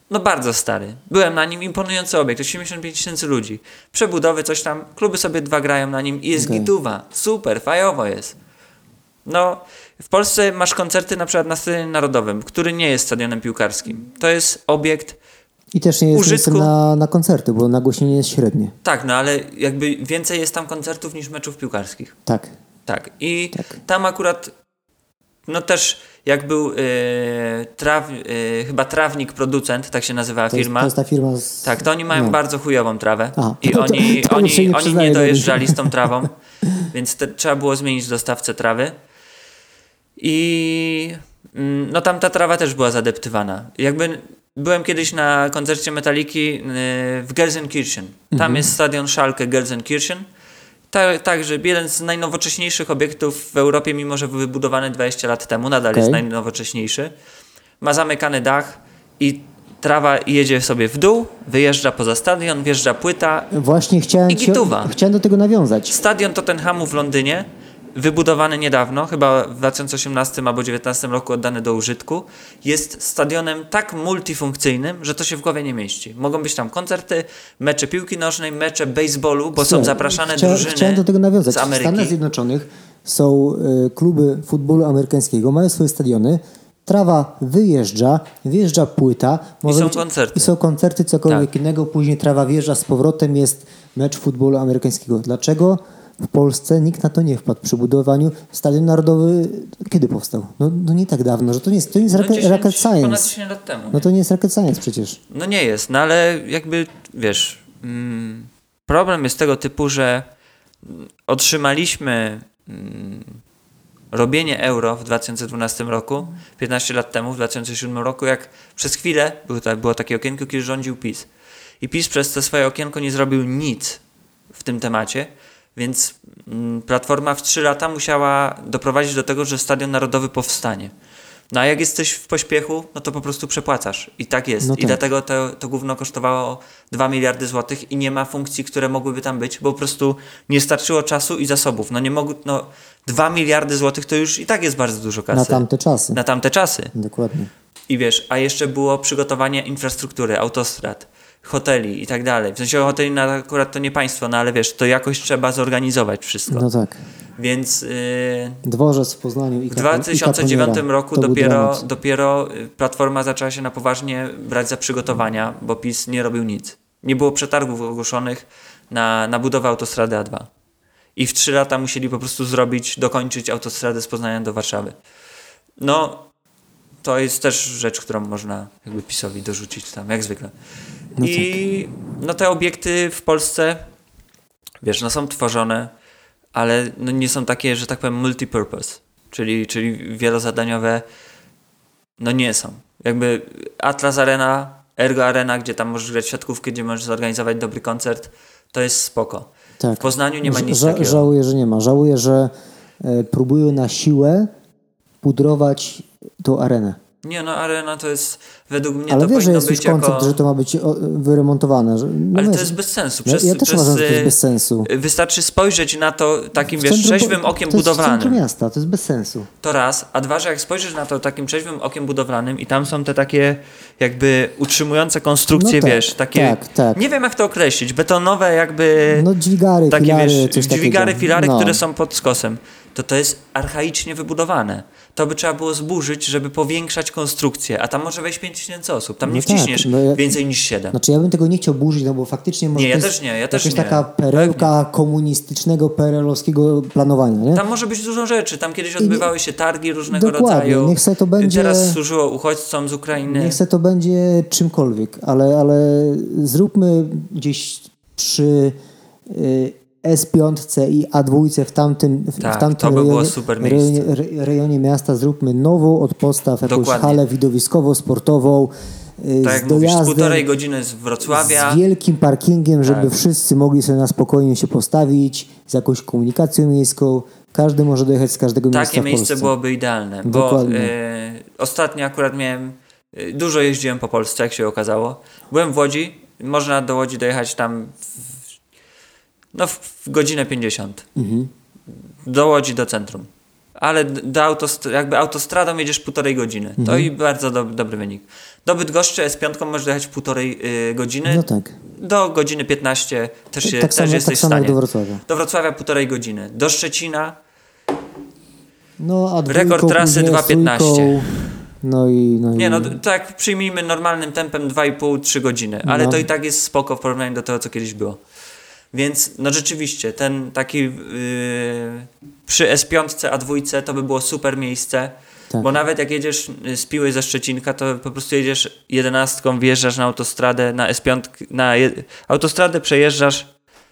no bardzo stary. Byłem na nim, imponujący obiekt, 85 tysięcy ludzi. Przebudowy, coś tam, kluby sobie dwa grają na nim i jest gituwa. Super, fajowo jest. No, w Polsce masz koncerty na przykład na Stadionie Narodowym, który nie jest stadionem piłkarskim. To jest obiekt, I też nie jest użytku- na, na koncerty, bo nagłośnienie jest średnie. tak, no ale jakby więcej jest tam koncertów niż meczów piłkarskich. Tak. Tak. I Tak. tam akurat, no też jak był y, traw, y, chyba trawnik producent, tak się nazywała To jest, firma. to jest ta firma z... Tak, to oni mają no. bardzo chujową trawę A, i to- oni, to się oni, nie oni nie dojeżdżali z tą trawą, więc te, trzeba było zmienić dostawcę trawy. I mm, no tam ta trawa też była zadeptywana. Jakby byłem kiedyś na koncercie Metaliki y, w Gelsenkirchen. Tam Mhm. jest stadion Schalke Gelsenkirchen. Ta, także jeden z najnowocześniejszych obiektów w Europie, mimo że wybudowany 20 lat temu, nadal Okej. jest najnowocześniejszy. Ma zamykany dach i trawa jedzie sobie w dół, wyjeżdża poza stadion, wjeżdża płyta. Właśnie chciałem, I gituwa. chciałem do tego nawiązać. Stadion Tottenhamu w Londynie, wybudowany niedawno, chyba w 2018 albo 2019 roku oddany do użytku, jest stadionem tak multifunkcyjnym, że to się w głowie nie mieści. Mogą być tam koncerty, mecze piłki nożnej, mecze baseballu, bo są zapraszane chcia, drużyny Chciałem do tego nawiązać. z W Ameryki. Stanach Zjednoczonych są y, kluby futbolu amerykańskiego, mają swoje stadiony, trawa wyjeżdża, wjeżdża płyta. może są być- koncerty. I są koncerty, cokolwiek Tak. innego, później trawa wjeżdża z powrotem, jest mecz futbolu amerykańskiego. Dlaczego w Polsce nikt na to nie wpadł przy budowaniu? Stadion Narodowy kiedy powstał? No, no nie tak dawno, że to nie jest, to nie jest No rocket, 10, rocket Ponad science. 10 lat temu. No to nie jest rocket science przecież. No nie jest, no ale jakby wiesz, mm, problem jest tego typu, że mm, otrzymaliśmy mm, robienie euro w 2012 roku, 15 lat temu, w 2007 roku, jak przez chwilę było, tak, było takie okienko, kiedy rządził PiS. I PiS przez to swoje okienko nie zrobił nic w tym temacie, więc mm, Platforma w 3 lata musiała doprowadzić do tego, że Stadion Narodowy powstanie. No a jak jesteś w pośpiechu, no to po prostu przepłacasz. I tak jest. No I tak. dlatego to, to gówno kosztowało 2 miliardy złotych i nie ma funkcji, które mogłyby tam być, bo po prostu nie starczyło czasu i zasobów. No nie mogły, no 2 miliardy złotych to już i tak jest bardzo dużo kasy. Na tamte czasy. Na tamte czasy. Dokładnie. I wiesz, a jeszcze było przygotowanie infrastruktury, autostrad, hoteli i tak dalej. W sensie hoteli na akurat to nie państwo, no ale wiesz, to jakoś trzeba zorganizować wszystko. No tak. Więc yy, Dworzec w Poznaniu i w Kapon- i 2009 Kaponiera. roku dopiero, dopiero y, Platforma zaczęła się na poważnie brać za przygotowania, bo PiS nie robił nic. Nie było przetargów ogłoszonych na, na budowę autostrady A2. I w trzy lata musieli po prostu zrobić, dokończyć autostradę z Poznania do Warszawy. No, to jest też rzecz, którą można jakby PiSowi dorzucić tam, jak zwykle. No I no te obiekty w Polsce, wiesz, no są tworzone, ale no nie są takie, że tak powiem, multipurpose, czyli, czyli wielozadaniowe, no nie są. Jakby Atlas Arena, Ergo Arena, gdzie tam możesz grać w siatkówkę, gdzie możesz zorganizować dobry koncert, to jest spoko. Tak. W Poznaniu nie ma nic Ża- takiego. Żałuję, że nie ma. Żałuję, że e, próbują na siłę pudrować tą arenę. Nie no, Arena to jest, według mnie Ale to wiesz, że powinno jest już być koncept, jako... że to ma być wyremontowane. Że, no Ale to wiesz, jest bez sensu. ja, Przez, ja też przez, uważam, że to jest y, bez sensu. Wystarczy spojrzeć na to takim, wiesz, centrum- trzeźwym okiem to jest budowlanym. centrum miasta, to jest bez sensu. To raz, a dwa, że jak spojrzysz na to takim trzeźwym okiem budowlanym i tam są te takie jakby utrzymujące konstrukcje, No tak, wiesz, takie, tak, tak. nie wiem jak to określić, betonowe jakby, No dźwigary, takie filary, wiesz, coś dźwigary, takiego. filary, no. które są pod skosem, to to jest archaicznie wybudowane. To by trzeba było zburzyć, żeby powiększać konstrukcję, a tam może wejść 5000 osób, tam nie No tak, wciśniesz no ja- więcej niż 7. Znaczy ja bym tego nie chciał burzyć, no bo faktycznie może Nie, ja to jest też nie, ja też nie. taka perełka komunistycznego, perelowskiego planowania, nie? Tam może być dużo rzeczy. Tam kiedyś odbywały się targi różnego Dokładnie, rodzaju. niech se to będzie- Teraz służyło uchodźcom z Ukrainy. Niech se to będzie czymkolwiek, ale, ale zróbmy gdzieś przy y, S5 i A2 w tamtym, w, Tak, tamtym to by było rejonie, rejonie, re- rejonie miasta, zróbmy nową od podstaw jakąś Dokładnie. halę widowiskowo-sportową y, tak z jak mówisz, z dojazdem, półtorej godziny z Wrocławia. z wielkim parkingiem, żeby Tak. wszyscy mogli sobie na spokojnie się postawić, z jakąś komunikacją miejską. Każdy może dojechać z każdego miejsca Takie miejsce bywoby idealne. Bo Dokładnie. e, ostatnio akurat miałem. E, dużo jeździłem po Polsce, jak się okazało. Byłem w Łodzi. Można do Łodzi dojechać tam w, no, w, godzinę 50. Mhm. Do Łodzi, do centrum. Ale do autost- jakby autostradą jedziesz półtorej godziny. To Mhm. i bardzo do, dobry wynik. Do Bydgoszczy S5 możesz dojechać w półtorej y, godziny. No tak. Do godziny 15 też, się, tak też samo, jesteś tak samo w stanie. do Wrocławia. Do Wrocławia półtorej godziny. Do Szczecina No, a Rekord trasy później 2.15. trójką, No i, no Nie i, no, tak przyjmijmy normalnym tempem 2,5-3 godziny, ale No. to i tak jest spoko w porównaniu do tego, co kiedyś było. Więc no rzeczywiście, ten taki yy, przy S5, A2 to by było super miejsce. Tak. Bo nawet jak jedziesz y, z Piły ze Szczecinka, to po prostu jedziesz jedenastką, wjeżdżasz na autostradę, na S5, na je, autostradę przejeżdżasz,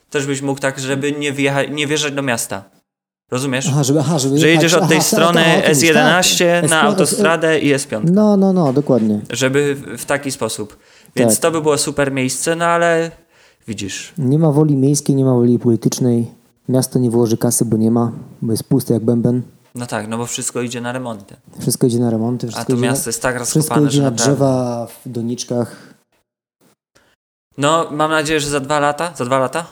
też byś mógł tak, żeby nie, wjechać, nie wjeżdżać do miasta. Rozumiesz? Aha, żeby, aha, żeby Że jedziesz od tej aha, strony o tym mówisz, S11 tak. na autostradę i S5. No, no, no, dokładnie. Żeby w- w taki sposób. Więc Tak. to by było super miejsce, no ale widzisz. Nie ma woli miejskiej, nie ma woli politycznej. Miasto nie włoży kasy, bo nie ma, bo jest puste jak bęben. No tak, no bo wszystko idzie na remonty. Wszystko idzie na remonty. A to miasto na, jest tak Wszystko rozkopane, idzie że na naprawdę... drzewa w doniczkach. No, mam nadzieję, że za dwa lata. Za dwa lata?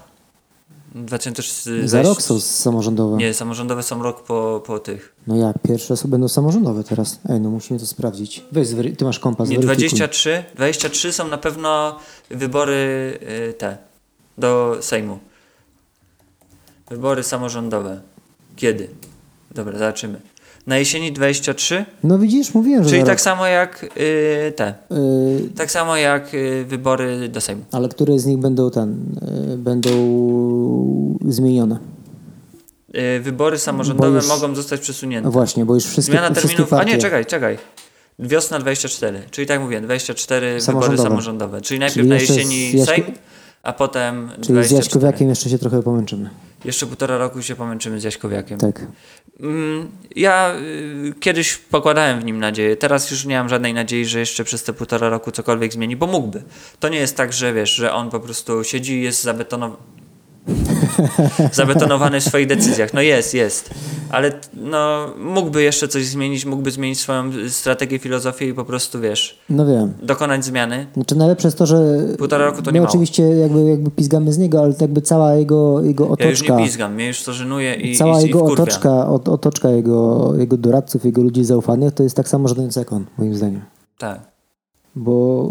2020... Za rok są samorządowe. Nie, samorządowe są rok po, po tych. No jak? Pierwsze są, będą samorządowe teraz. Ej, no musimy to sprawdzić. Weź, ty masz kompas, Nie, zweryfikuj. 23. 23 są na pewno wybory y, te. Do Sejmu. Wybory samorządowe. Kiedy? Dobra, zobaczymy. Na jesieni 23, No widzisz, mówiłem, że czyli tak samo jak y, te. Y, Tak samo jak y, wybory do Sejmu. ale które z nich będą ten, y, będą zmienione? Y, wybory samorządowe już- mogą zostać przesunięte. No właśnie, bo już wszystkie, Zmiana wszystkie terminów. A partie. nie, czekaj, czekaj. Wiosna 24, czyli tak mówiłem, 24 wybory Samorządowe. samorządowe. Czyli najpierw Czyli na jesieni Jaśko- Sejm, a potem Czyli z 24. Jaśkowiakiem jeszcze się trochę pomęczymy. Jeszcze półtora roku się pomęczymy z Jaśkowiakiem. Tak. Mm, Ja y, kiedyś pokładałem w nim nadzieję, teraz już nie mam żadnej nadziei, że jeszcze przez te półtora roku cokolwiek zmieni, bo mógłby. To nie jest tak, że wiesz, że on po prostu siedzi i jest zabetonowany. zabetonowany w swoich decyzjach. No jest, jest. Ale no, mógłby jeszcze coś zmienić, mógłby zmienić swoją strategię, filozofię i po prostu, wiesz, No wiem. dokonać zmiany. Znaczy najlepsze jest to, że Półtora roku to nie oczywiście jakby, jakby pizgamy z niego, ale jakby cała jego, jego Ja już otoczka, nie pizgam, mnie już to żenuje i, cała i, i jego wkurwia. otoczka, ot, otoczka jego, jego doradców, jego ludzi zaufanych, to jest tak samo żadujące jak on, moim zdaniem. Tak. Bo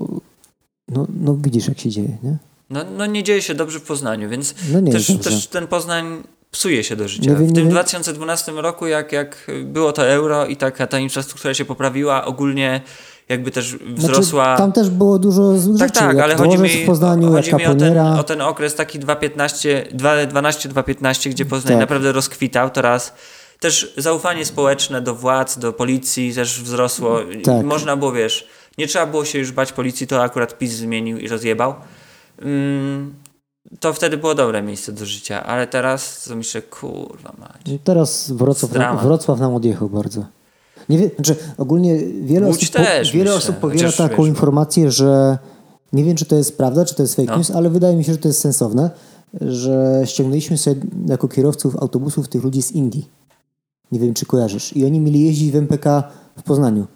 no, no widzisz jak się dzieje, nie? No, no nie dzieje się dobrze w Poznaniu, więc No też, też ten Poznań psuje się do życia. Wiem, w tym wiem. 2012 roku, jak, jak było to euro i taka ta infrastruktura się poprawiła, ogólnie jakby też wzrosła... Znaczy, tam też było dużo złych tak, rzeczy, tak, ale chodzi mi, w Poznaniu, chodzi mi o, ten, o ten okres taki 2.15, 2.12-2.15, gdzie Poznań Tak. naprawdę rozkwitał, to raz. Też zaufanie społeczne do władz, do policji też wzrosło. Tak. Można było, wiesz, nie trzeba było się już bać policji, to akurat PiS zmienił i rozjebał. Mm, to wtedy było dobre miejsce do życia, ale teraz to myślę, kurwa mać. Teraz Wrocław, Dramat. Wrocław nam odjechał bardzo. Nie wie, znaczy ogólnie wiele Łódź osób, też, wiele myślę, osób powiela chociaż taką wiesz, informację, że nie wiem, czy to jest prawda, czy to jest fake No. news, ale wydaje mi się, że to jest sensowne, że ściągnęliśmy sobie jako kierowców autobusów tych ludzi z Indii. Nie wiem, czy kojarzysz. I oni mieli jeździć w MPK w Poznaniu.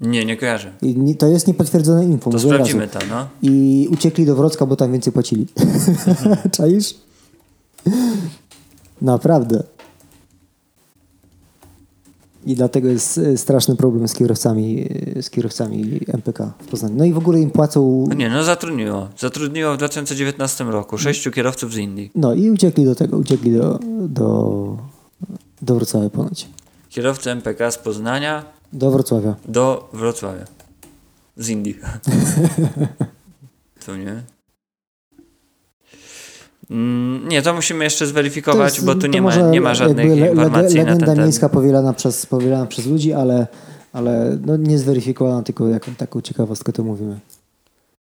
Nie, nie kojarzę. I to jest niepotwierdzone info. To razu. sprawdzimy to, no. I uciekli do Wrocka, bo tam więcej płacili. Czaisz? Naprawdę. I dlatego jest e, straszny problem z kierowcami, e, z kierowcami MPK w Poznaniu. No i w ogóle im płacą. No nie, no zatrudniło. Zatrudniło w 2019 roku sześciu kierowców z Indii. No i uciekli do tego, uciekli do, do, do Wrocławia ponoć. Kierowcy MPK z Poznania Do Wrocławia. do Wrocławia. Z Indii. to nie? Mm, Nie, to musimy jeszcze zweryfikować, jest- bo tu nie ma, nie ma żadnych le- informacji na ten temat. miejska powielana przez, powielana przez ludzi, ale, ale no nie zweryfikowana, tylko jaką taką ciekawostkę to mówimy.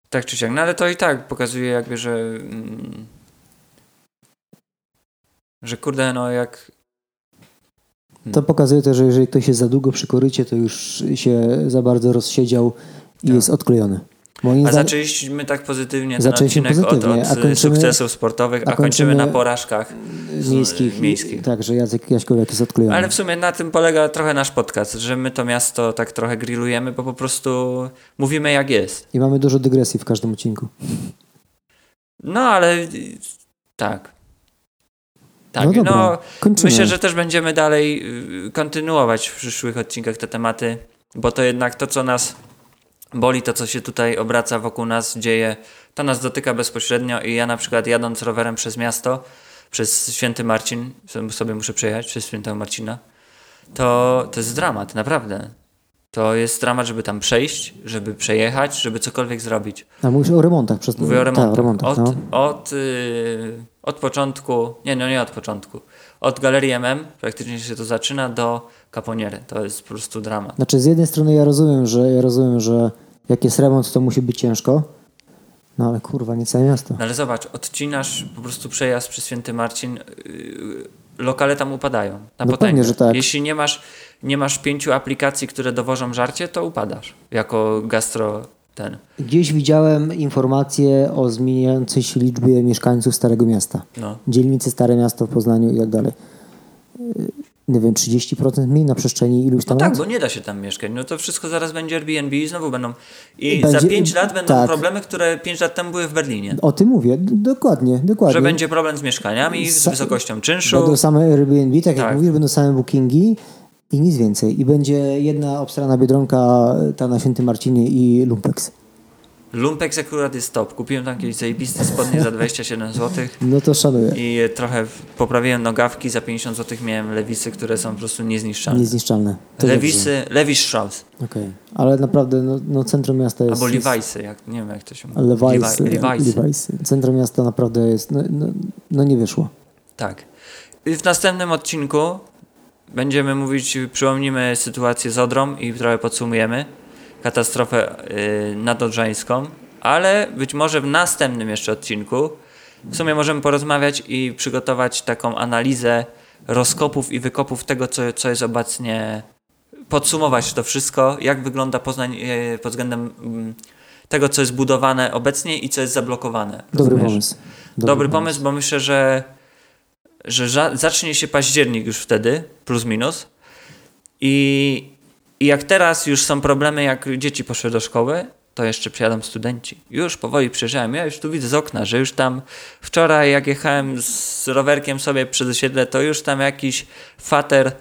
Tak czy siak, no ale to i tak pokazuje jakby, że mm, że kurde, no jak To pokazuje to, że jeżeli ktoś jest za długo przy korycie, to już się za bardzo rozsiedział i Tak. jest odklejony. Moim a zaczęliśmy tak pozytywnie ten Zaczęliśmy odcinek pozytywnie, od, od kończymy- sukcesów sportowych, a, a kończymy na porażkach. miejskich, miejskich. Tak, że Jacek Jaśkowiak jest odklejony. Ale w sumie na tym polega trochę nasz podcast, że my to miasto tak trochę grillujemy, bo po prostu mówimy jak jest. I mamy dużo dygresji w każdym odcinku. No ale tak. Tak, No no, kończymy. myślę, że też będziemy dalej y, kontynuować w przyszłych odcinkach te tematy, bo to jednak to, co nas boli, to, co się tutaj obraca wokół nas, dzieje, to nas dotyka bezpośrednio i ja na przykład jadąc rowerem przez miasto, przez Święty Marcin, sobie muszę przejechać przez Świętego Marcina, to, to jest dramat, naprawdę. To jest dramat, żeby tam przejść, żeby przejechać, żeby cokolwiek zrobić. A mówisz o remontach. Przez... Mówię o remontach. Tak, o remontach od, no. od, y, od początku, nie no nie od początku, od Galerii MM praktycznie się to zaczyna do Caponiery. To jest po prostu dramat. Znaczy z jednej strony ja rozumiem, że ja rozumiem, że jak jest remont, to musi być ciężko. No ale kurwa, nie całe miasto. No ale zobacz, odcinasz po prostu przejazd przez Święty Marcin, yy, lokale tam upadają na No potęgę. pewnie, że tak. Jeśli nie masz, nie masz pięciu aplikacji, które dowożą żarcie, to upadasz jako gastro ten. Gdzieś widziałem informacje o zmieniającej się liczbie mieszkańców Starego Miasta. No. Dzielnicy Stare Miasto w Poznaniu i tak dalej. Nie wiem, 30% mniej na przestrzeni iluś No tam tak, lat? bo nie da się tam mieszkać. No to wszystko zaraz będzie Airbnb i znowu będą. I Będzie- za 5 lat będą tak. problemy, które 5 lat temu były w Berlinie. O tym mówię, dokładnie, dokładnie. Że będzie problem z mieszkaniami, z Sa- wysokością czynszu. Będą same Airbnb, tak jak Tak. mówisz, będą same bookingi i nic więcej. I będzie jedna obstrana Biedronka, ta na Świętym Marcinie i Lumpex. Lumpex akurat jest top. Kupiłem tam jakieś zajebiste spodnie za 27 zł. No to szanuję. I trochę poprawiłem nogawki, za 50 zł miałem lewisy, które są po prostu niezniszczalne. Niezniszczalne. To Lewisy, Levis Strauss. Okej. Ale naprawdę, no, no centrum miasta jest... Albo Levi'sy, jak, nie wiem jak to się mówi. Levi'sy. Levi- Levi'sy. Levi'sy. Centrum miasta naprawdę jest... No, no, no nie wyszło. Tak. I w następnym odcinku będziemy mówić, przypomnimy sytuację z Odrą i trochę podsumujemy katastrofę yy, nadodrzańską, ale być może w następnym jeszcze odcinku w sumie możemy porozmawiać i przygotować taką analizę rozkopów i wykopów tego, co, co jest obecnie, podsumować to wszystko, jak wygląda Poznań yy, pod względem mm, tego, co jest budowane obecnie i co jest zablokowane. Dobry rozumiesz? pomysł. Dobry, pomysł, bo myślę, że, że zacznie się październik już wtedy, plus minus. I, I jak teraz już są problemy, jak dzieci poszły do szkoły, to jeszcze przyjadą studenci. Już powoli przyjeżdżają. Ja już tu widzę z okna, że już tam wczoraj, jak jechałem z rowerkiem sobie przez osiedle, to już tam jakiś fater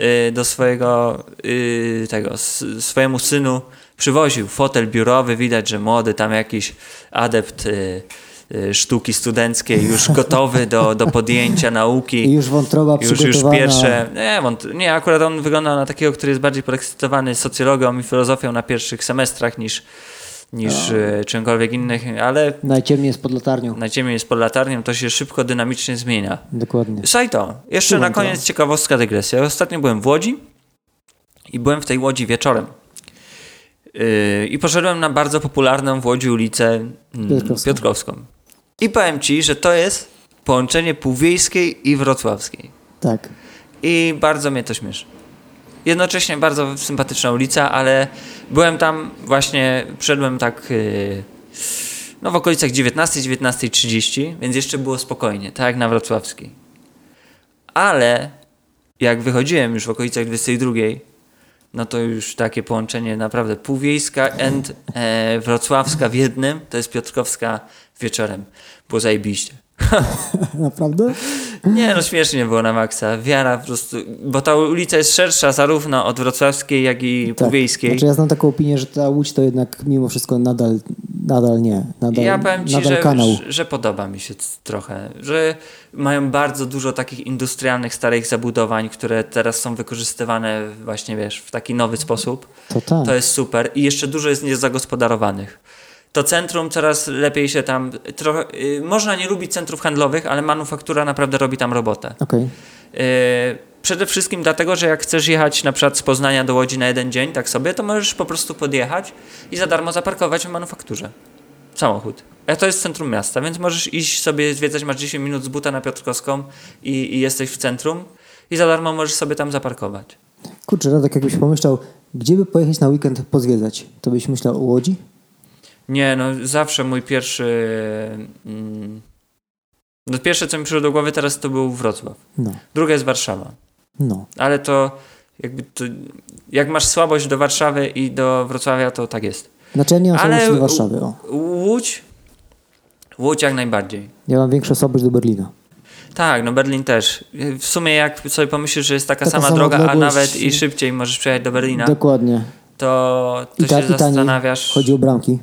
y, do swojego y, tego, swojemu synu przywoził fotel biurowy. Widać, że młody tam jakiś adept y, sztuki studenckiej, już gotowy do, do podjęcia nauki. I już wątroba Już, już pierwsze. Nie, wąt, nie, akurat on wygląda na takiego, który jest bardziej podekscytowany socjologią i filozofią na pierwszych semestrach niż, niż e, czymkolwiek innych, ale Najciemniej jest pod latarnią. na Ziemi jest pod latarnią, to się szybko, dynamicznie zmienia. Dokładnie. Sajto, jeszcze Słucham na koniec ciekawostka dygresja. Ostatnio byłem w Łodzi i byłem w tej Łodzi wieczorem. Yy, I poszedłem na bardzo popularną w Łodzi ulicę mm, Piotrkowską. Piotrkowską. I powiem Ci, że to jest połączenie półwiejskiej i wrocławskiej. Tak. I bardzo mnie to śmieszy. Jednocześnie bardzo sympatyczna ulica, ale byłem tam właśnie, wszedłem tak yy, no w okolicach 19, 19.30, więc jeszcze było spokojnie, tak jak na Wrocławskiej. Ale jak wychodziłem już w okolicach 22, no to już takie połączenie naprawdę półwiejska and e, wrocławska w jednym, to jest Piotrkowska wieczorem. Było zajebiście. Naprawdę? Nie, no śmiesznie było na maksa. Wiara po prostu, bo ta ulica jest szersza zarówno od wrocławskiej, jak i Tak. półwiejskiej. Znaczy ja znam taką opinię, że ta Łódź to jednak mimo wszystko nadal, nadal nie. Nadal, ja powiem Ci, że, kanał. że, że podoba mi się trochę, że mają bardzo dużo takich industrialnych, starych zabudowań, które teraz są wykorzystywane właśnie, wiesz, w taki nowy sposób. To tak. To jest super i jeszcze dużo jest niezagospodarowanych. To centrum coraz lepiej się tam, trochę, y, można nie lubić centrów handlowych, ale manufaktura naprawdę robi tam robotę. Okej. Yy, Przede wszystkim dlatego, że jak chcesz jechać na przykład z Poznania do Łodzi na jeden dzień, tak sobie, to możesz po prostu podjechać i za darmo zaparkować w manufakturze. Samochód. A to jest centrum miasta, więc możesz iść sobie zwiedzać, masz 10 minut z buta na Piotrkowską i, i jesteś w centrum i za darmo możesz sobie tam zaparkować. Kurczę, Radek, jakbyś pomyślał, gdzie by pojechać na weekend pozwiedzać, to byś myślał o Łodzi? Nie, no zawsze mój pierwszy... Mm, no pierwsze, co mi przyszło do głowy teraz, to był Wrocław. No, Druga jest Warszawa. no. Ale to jakby to, jak masz słabość do Warszawy i do Wrocławia, to tak jest. Znaczy ja nie mam Ale do Warszawy. O. Łódź? Łódź jak najbardziej. Ja mam większą słabość do Berlina. Tak, no Berlin też. W sumie jak sobie pomyślisz, że jest taka, Taka sama sama droga, a nawet i szybciej możesz przejechać do Berlina, Dokładnie. to, to I, ta, się I taniej. zastanawiasz. Chodzi o bramki.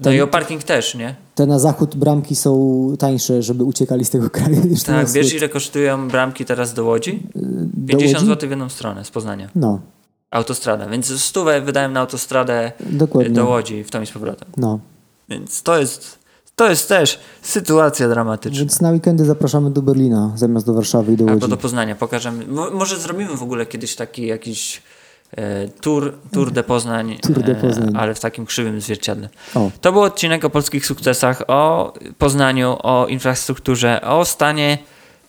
No i o parking też, nie? Te na zachód bramki są tańsze, żeby uciekali z tego kraju niż Tak, wiesz ile kosztują bramki teraz do Łodzi? Do 50 Łodzi? zł w jedną stronę z Poznania. No. autostrada. Więc stówę wydałem na autostradę Dokładnie. do Łodzi w tom i z powrotem. No. Więc to jest, to jest też sytuacja dramatyczna. Więc na weekendy zapraszamy do Berlina zamiast do Warszawy i do Łodzi. Albo do Poznania. Pokażemy. Mo- może zrobimy w ogóle kiedyś taki jakiś tour, tour de Poznań, Tour de Poznań. E, ale w takim krzywym zwierciadle. O, To był odcinek o polskich sukcesach, o Poznaniu, o infrastrukturze, o stanie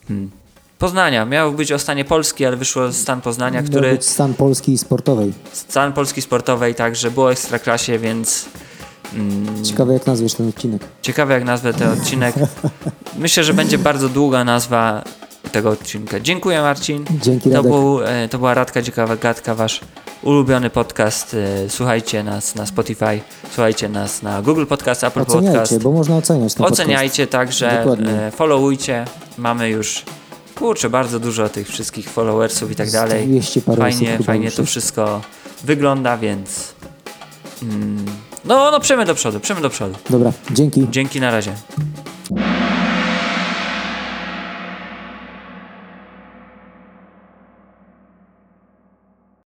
hmm, Poznania. Miał być o stanie Polski, ale wyszło stan Poznania, miał który być stan Polski sportowej. stan Polski sportowej także było ekstraklasie, więc mm, Ciekawe jak nazwiesz ten odcinek. ciekawe jak nazwę ten odcinek. Myślę, że będzie bardzo długa nazwa tego odcinka. Dziękuję Marcin. Dzięki To, był, e, to była Radka Ciekawa Gadka, wasz ulubiony podcast. E, Słuchajcie nas na Spotify, słuchajcie nas na Google Podcast, Apple Oceniajcie, Podcast. bo można oceniać ten Oceniajcie także, Dokładnie. e, followujcie. Mamy już, kurczę, bardzo dużo tych wszystkich followersów i tak podcast. dalej. 200 parę osób Fajnie, fajnie to wszystko wygląda, więc mm, no, no przemy do przodu, przemy do przodu. Dobra, dzięki. Dzięki, na razie.